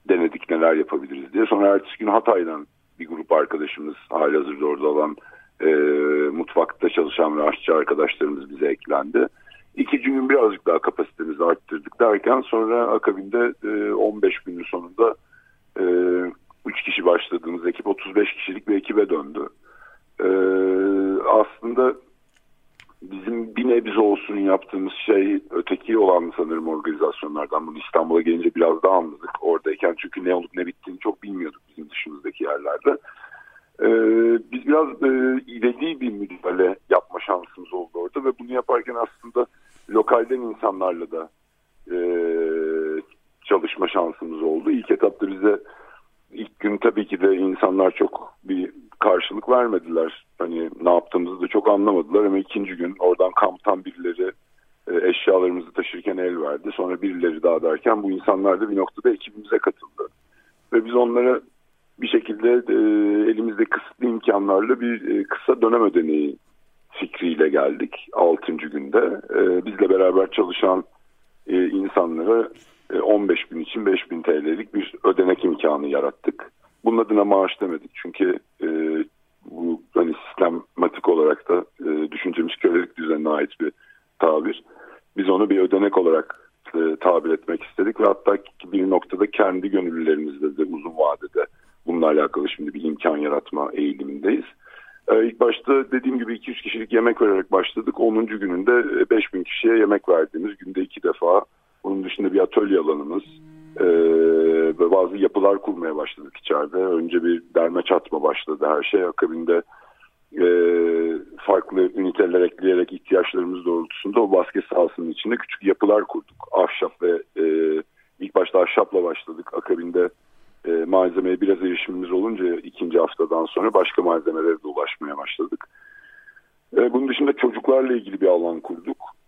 denedik neler yapabiliriz diye. Sonra ertesi gün Hatay'dan bir grup arkadaşımız hali hazırda orada olan e, mutfakta çalışan ve aşçı arkadaşlarımız bize eklendi. İkinci gün birazcık daha kapasitemizi arttırdık derken sonra akabinde e, 15 günün sonunda e, 3 kişi başladığımız ekip 35 kişilik bir ekibe döndü. E, aslında bizim bir nebze olsun yaptığımız şey öteki olan sanırım organizasyonlardan bunu İstanbul'a gelince biraz daha anladık. Oradayken çünkü ne olup ne bittiğini çok bilmiyorduk bizim dışımızdaki yerlerde. Ee, biz biraz e, iledi bir müdahale yapma şansımız oldu orada ve bunu yaparken aslında lokalden insanlarla da e, çalışma şansımız oldu. İlk etapta bize ilk gün tabii ki de insanlar çok bir karşılık vermediler. Hani ne yaptığımızı da çok anlamadılar ama ikinci gün oradan kamptan birileri e, eşyalarımızı taşırken el verdi. Sonra birileri daha derken bu insanlar da bir noktada ekibimize katıldı. Ve biz onlara bir şekilde e, elimizde kısıtlı imkanlarla bir e, kısa dönem ödeneği fikriyle geldik 6. günde. Bizle beraber çalışan insanlara 15 gün için 5000 TL'lik bir ödenek imkanı yarattık. Bunun adına maaş demedik çünkü e, bu hani sistematik olarak da e, düşüncemiz kölelik düzenine ait bir tabir. Biz onu bir ödenek olarak e, tabir etmek istedik ve hatta bir noktada kendi gönüllülerimizde de uzun vadede bununla alakalı şimdi bir imkan yaratma eğilimindeyiz. Ee, ilk başta dediğim gibi 200 kişilik yemek vererek başladık. 10. gününde 5000 kişiye yemek verdiğimiz günde iki defa. Bunun dışında bir atölye alanımız e, ve bazı yapılar kurmaya başladık içeride. Önce bir derme çatma başladı her şey. Akabinde e, farklı üniteler ekleyerek ihtiyaçlarımız doğrultusunda o basket sahasının içinde küçük yapılar kurduk. Ahşap ve e, ilk başta ahşapla başladık. Akabinde e, malzemeye biraz erişimimiz olunca ikinci haftadan sonra başka malzemelere de ulaşmaya başladık. E, bunun dışında çocuklarla ilgili bir alan kurduk.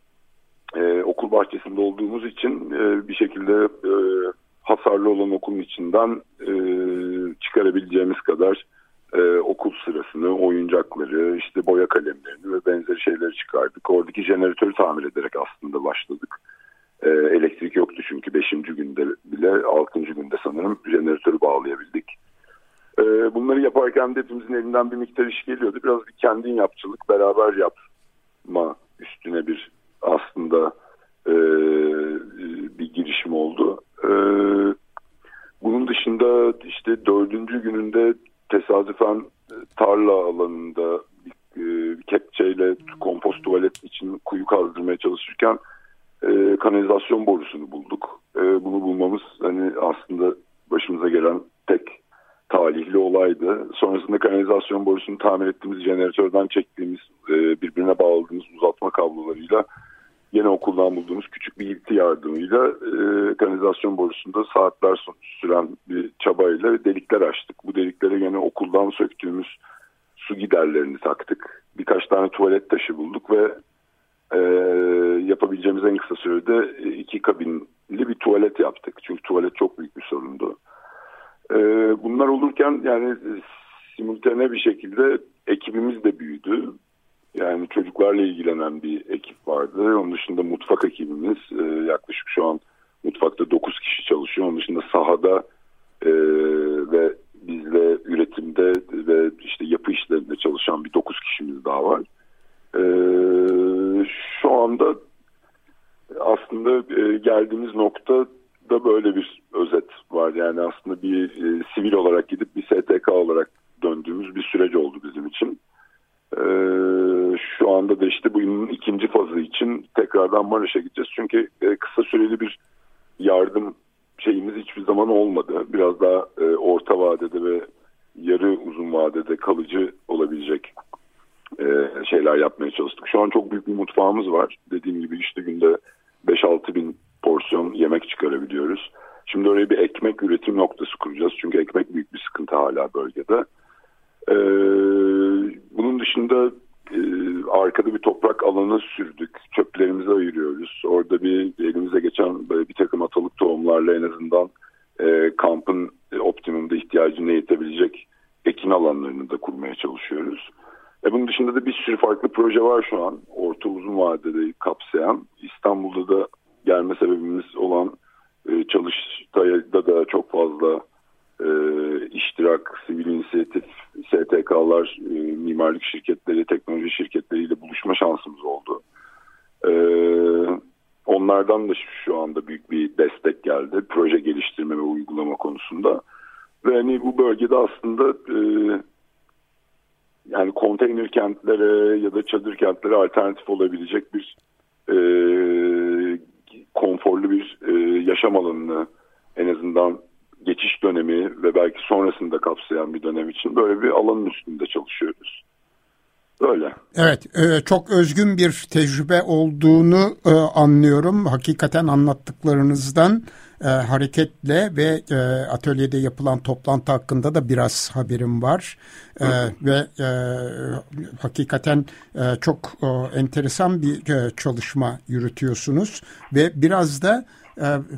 E, okul bahçesinde olduğumuz için e, bir şekilde e, hasarlı olan okulun içinden e, çıkarabileceğimiz kadar e, okul sırasını, oyuncakları, işte boya kalemlerini ve benzeri şeyleri çıkardık. Oradaki jeneratörü tamir ederek aslında başladık. E, elektrik yoktu çünkü 5. günde bile 6. günde sanırım jeneratörü bağlayabildik. E, bunları yaparken de hepimizin elinden bir miktar iş geliyordu. Biraz bir kendin yapçılık, beraber yapma üstüne bir aslında e, bir girişim oldu. E, bunun dışında işte dördüncü gününde tesadüfen tarla alanında bir, bir kepçeyle kompost tuvalet için kuyu kazdırmaya çalışırken e, kanalizasyon borusunu bulduk. E, bunu bulmamız hani aslında başımıza gelen tek talihli olaydı. Sonrasında kanalizasyon borusunu tamir ettiğimiz jeneratörden çektiğimiz e, birbirine bağladığımız uzatma kablolarıyla yine okuldan bulduğumuz küçük bir ilti yardımıyla e, kanalizasyon borusunda saatler süren bir çabayla delikler açtık. Bu deliklere yine okuldan söktüğümüz su giderlerini taktık. Birkaç tane tuvalet taşı bulduk ve e, yapabileceğimiz en kısa sürede iki kabinli bir tuvalet yaptık. Çünkü tuvalet çok büyük bir sorundu. E, bunlar olurken yani simultane bir şekilde ekibimiz de büyüdü. Yani çocuklarla ilgilenen bir ekip vardı. Onun dışında mutfak ekibimiz e, yaklaşık şu an mutfakta 9 kişi çalışıyor. Onun dışında sahada e, ve bizle üretimde ve işte yapı işlerinde çalışan bir 9 kişimiz daha var. E, şu anda aslında e, geldiğimiz nokta da böyle bir özet var. Yani aslında bir e, sivil olarak gidip bir STK olarak döndüğümüz bir süreç oldu bizim için. E, şu anda da işte bu yılın ikinci fazı için tekrardan Maraş'a gideceğiz. Çünkü e, kısa süreli bir yardım şeyimiz hiçbir zaman olmadı. Biraz daha e, orta vadede ve yarı uzun vadede kalıcı olabilecek e, şeyler yapmaya çalıştık. Şu an çok büyük bir mutfağımız var. Dediğim gibi işte günde 5-6 bin porsiyon yemek çıkarabiliyoruz. Şimdi oraya bir ekmek üretim noktası kuracağız. Çünkü ekmek büyük bir sıkıntı hala bölgede. Ee, bunun dışında e, arkada bir toprak alanı sürdük. Çöplerimizi ayırıyoruz. Orada bir elimize geçen bir takım atalık tohumlarla en azından e, kampın e, optimumda ihtiyacını yetebilecek ekin alanlarını da kurmaya çalışıyoruz. E bunun dışında da bir sürü farklı proje var şu an. Orta uzun vadede kapsayan. İstanbul'da da gelme sebebimiz olan e, çalıştayda da çok fazla e, iştirak, sivil inisiyatif, STK'lar, e, mimarlık şirketleri, teknoloji şirketleriyle buluşma şansımız oldu. E, onlardan da şu anda büyük bir destek geldi. Proje geliştirme ve uygulama konusunda. Ve hani bu bölgede aslında e, yani konteyner kentlere ya da çadır kentlere alternatif olabilecek bir e, konforlu bir e, yaşam alanını en azından geçiş dönemi ve belki sonrasında kapsayan bir dönem için böyle bir alanın üstünde çalışıyoruz. Böyle. Evet, e, çok özgün bir tecrübe olduğunu e, anlıyorum. Hakikaten anlattıklarınızdan e, hareketle ve e, atölyede yapılan toplantı hakkında da biraz haberim var. E, ve e, hakikaten e, çok e, enteresan bir e, çalışma yürütüyorsunuz ve biraz da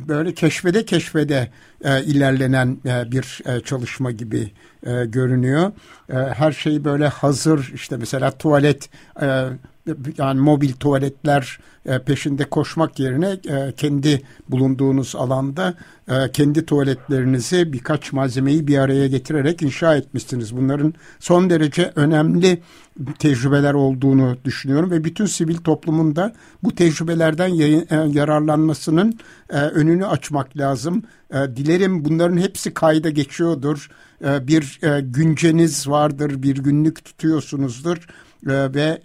böyle keşfede keşfede e, ilerlenen e, bir e, çalışma gibi e, görünüyor. E, her şey böyle hazır işte mesela tuvalet e, yani mobil tuvaletler e, peşinde koşmak yerine e, kendi bulunduğunuz alanda e, kendi tuvaletlerinizi birkaç malzemeyi bir araya getirerek inşa etmişsiniz. Bunların son derece önemli tecrübeler olduğunu düşünüyorum ve bütün sivil toplumun da bu tecrübelerden yararlanmasının önünü açmak lazım. Dilerim bunların hepsi kayda geçiyordur. Bir günceniz vardır, bir günlük tutuyorsunuzdur ve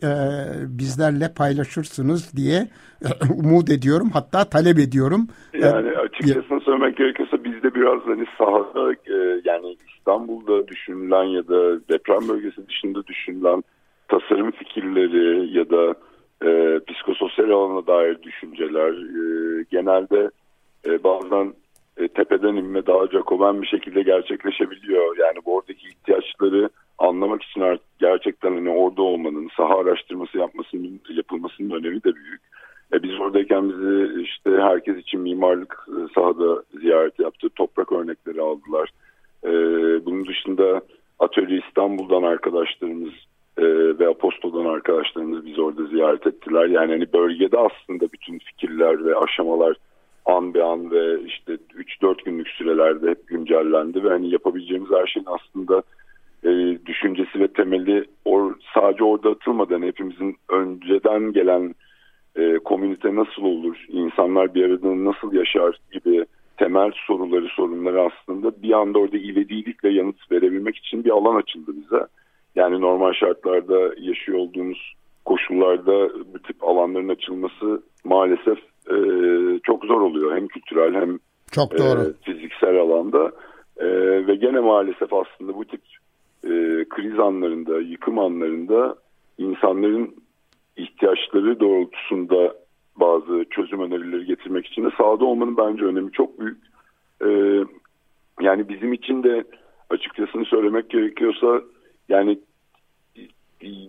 bizlerle paylaşırsınız diye umut ediyorum hatta talep ediyorum. Yani açıkçası söylemek gerekirse bizde biraz hani sahada e, yani İstanbul'da düşünülen ya da deprem bölgesi dışında düşünülen tasarım fikirleri ya da e, psikososyal alana dair düşünceler e, genelde e, bazen e, tepeden inme daha Jacoben bir şekilde gerçekleşebiliyor. Yani bu oradaki ihtiyaçları anlamak için gerçekten hani orada olmanın, saha araştırması yapmasının yapılmasının önemi de büyük. E biz oradayken bizi işte herkes için mimarlık e, sahada ziyaret yaptı. Toprak örnekleri aldılar. E, bunun dışında Atölye İstanbul'dan arkadaşlarımız e, ve Apostol'dan arkadaşlarımız bizi orada ziyaret ettiler. Yani hani bölgede aslında bütün fikirler ve aşamalar an be an ve işte 3-4 günlük sürelerde hep güncellendi ve hani yapabileceğimiz her şeyin aslında e, düşüncesi ve temeli or, sadece orada atılmadan hepimizin önceden gelen e, komünite nasıl olur, insanlar bir arada nasıl yaşar gibi temel soruları sorunları aslında bir anda orada ivedilikle yanıt verebilmek için bir alan açıldı bize. Yani normal şartlarda yaşıyor olduğumuz koşullarda bu tip alanların açılması maalesef e, çok zor oluyor. Hem kültürel hem çok doğru. E, fiziksel alanda. E, ve gene maalesef aslında bu tip e, kriz anlarında, yıkım anlarında insanların ihtiyaçları doğrultusunda bazı çözüm önerileri getirmek için de sahada olmanın bence önemi çok büyük. Ee, yani bizim için de açıkçası söylemek gerekiyorsa yani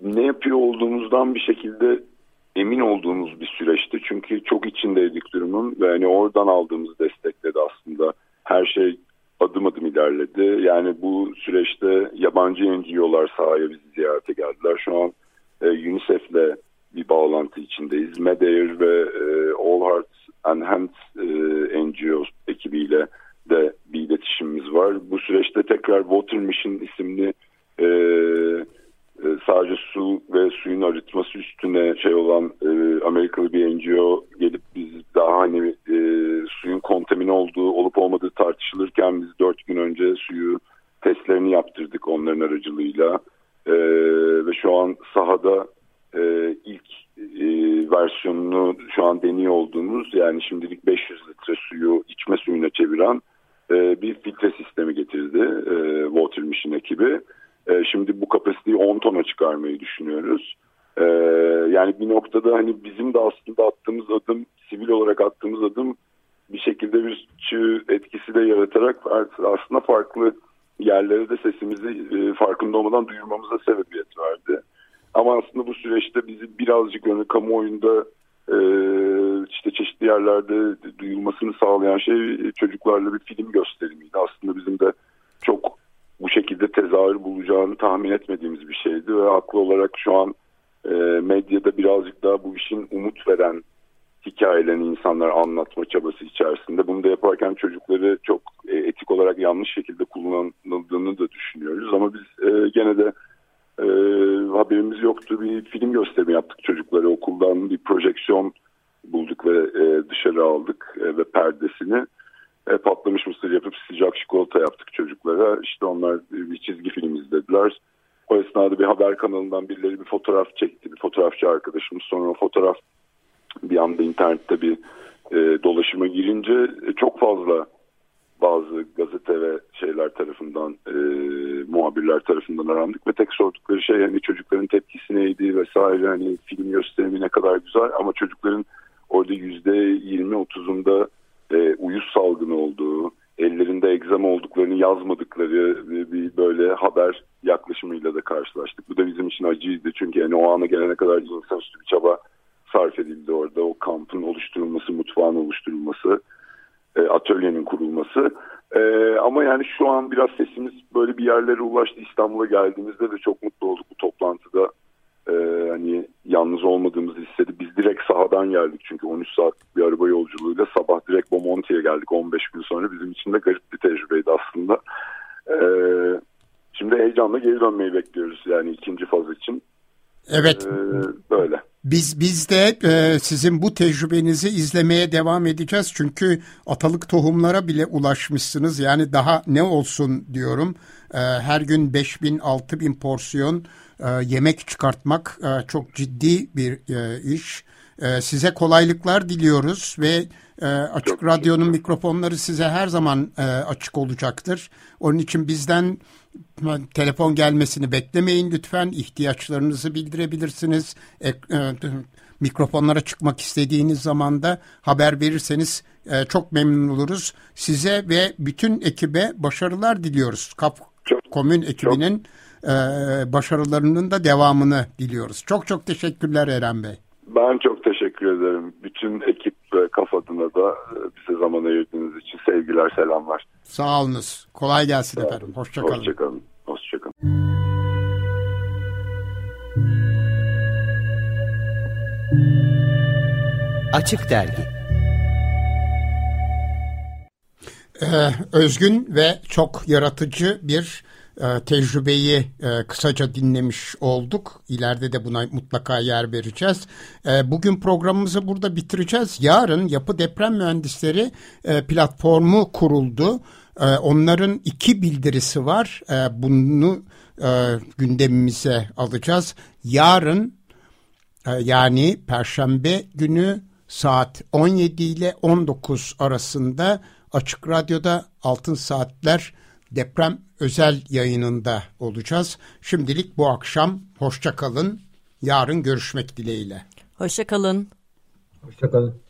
ne yapıyor olduğumuzdan bir şekilde emin olduğumuz bir süreçti. Çünkü çok içindeydik durumun ve hani oradan aldığımız destekle de aslında her şey adım adım ilerledi. Yani bu süreçte yabancı NGO'lar sahaya bizi ziyarete geldiler. Şu an e, UNICEF'le bir bağlantı içindeyiz. Medair ve e, All Hearts and Hands e, NGO ekibiyle de bir iletişimimiz var. Bu süreçte tekrar Water Mission isimli e, e, sadece su ve suyun arıtması üstüne şey olan e, Amerikalı bir NGO gelip biz daha hani e, suyun kontamine olduğu olup olmadığı tartışılırken biz dört gün önce suyu testlerini yaptırdık onların aracılığıyla e, ve şu an sahada e, ilk e, versiyonunu şu an deniyor olduğumuz yani şimdilik 500 litre suyu içme suyuna çeviren e, bir filtre sistemi getirdi e, Water Mission ekibi. E, şimdi bu kapasiteyi 10 tona çıkarmayı düşünüyoruz. E, yani bir noktada hani bizim de aslında attığımız adım, sivil olarak attığımız adım bir şekilde bir çığ etkisi de yaratarak aslında farklı yerlere de sesimizi e, farkında olmadan duyurmamıza sebebiyet verdi. Ama aslında bu süreçte bizi birazcık önü kamuoyunda e, işte çeşitli yerlerde duyulmasını sağlayan şey çocuklarla bir film gösterimiydi. Aslında bizim de çok bu şekilde tezahür bulacağını tahmin etmediğimiz bir şeydi ve haklı olarak şu an e, medyada birazcık daha bu işin umut veren hikayelerini insanlara anlatma çabası içerisinde. Bunu da yaparken çocukları çok e, etik olarak yanlış şekilde kullanıldığını da düşünüyoruz. Ama biz e, gene de e, haberimiz yoktu. Bir film gösterimi yaptık çocuklara okuldan bir projeksiyon bulduk ve e, dışarı aldık e, ve perdesini e, patlamış mısır yapıp sıcak çikolata yaptık çocuklara. İşte onlar bir çizgi film izlediler. O esnada bir haber kanalından birileri bir fotoğraf çekti. Bir fotoğrafçı arkadaşımız. Sonra o fotoğraf bir anda internette bir e, dolaşıma girince e, çok fazla bazı gazete ve şeyler tarafından e, muhabirler tarafından arandık ve tek sordukları şey hani çocukların tepkisi neydi vesaire hani film gösterimi ne kadar güzel ama çocukların orada yüzde yirmi otuzunda e, uyuz salgını olduğu ellerinde egzama olduklarını yazmadıkları bir böyle haber yaklaşımıyla da karşılaştık. Bu da bizim için acıydı çünkü yani o ana gelene kadar insanüstü bir çaba sarf edildi orada. O kampın oluşturulması, mutfağın oluşturulması, e, atölyenin kurulması. E, ama yani şu an biraz sesimiz böyle bir yerlere ulaştı. İstanbul'a geldiğimizde de çok mutlu olduk bu toplantıda. E, hani yalnız olmadığımızı hissedip biz direkt sahadan geldik. Çünkü 13 saat bir araba yolculuğuyla sabah direkt Bomonti'ye geldik 15 gün sonra. Bizim için de garip bir tecrübeydi aslında. E, şimdi heyecanla geri dönmeyi bekliyoruz yani ikinci faz için. Evet. E, böyle. Biz biz de e, sizin bu tecrübenizi izlemeye devam edeceğiz. Çünkü atalık tohumlara bile ulaşmışsınız. Yani daha ne olsun diyorum. E, her gün 5 bin 6 bin porsiyon e, yemek çıkartmak e, çok ciddi bir e, iş. E, size kolaylıklar diliyoruz ve e, Açık Radyo'nun mikrofonları size her zaman e, açık olacaktır. Onun için bizden telefon gelmesini beklemeyin lütfen. İhtiyaçlarınızı bildirebilirsiniz. E, e, mikrofonlara çıkmak istediğiniz zaman da haber verirseniz e, çok memnun oluruz. Size ve bütün ekibe başarılar diliyoruz. Kap Komün ekibinin e, başarılarının da devamını diliyoruz. Çok çok teşekkürler Eren Bey. Ben çok teşekkür ederim. Bütün ekip ve KAF adına da e, bize zaman ayırdığınız için sevgiler, selamlar. Sağ olunuz. Kolay gelsin Sağ efendim. Hoşçakalın. Hoşçakalın. Hoşçakalın. Açık Dergi ee, Özgün ve çok yaratıcı bir tecrübeyi e, kısaca dinlemiş olduk. İleride de buna mutlaka yer vereceğiz. E, bugün programımızı burada bitireceğiz. Yarın Yapı Deprem Mühendisleri platformu kuruldu. Onların iki bildirisi var. Bunu gündemimize alacağız. Yarın yani Perşembe günü saat 17 ile 19 arasında Açık Radyo'da Altın Saatler deprem özel yayınında olacağız. Şimdilik bu akşam hoşça kalın. Yarın görüşmek dileğiyle. Hoşça kalın. Hoşça kalın.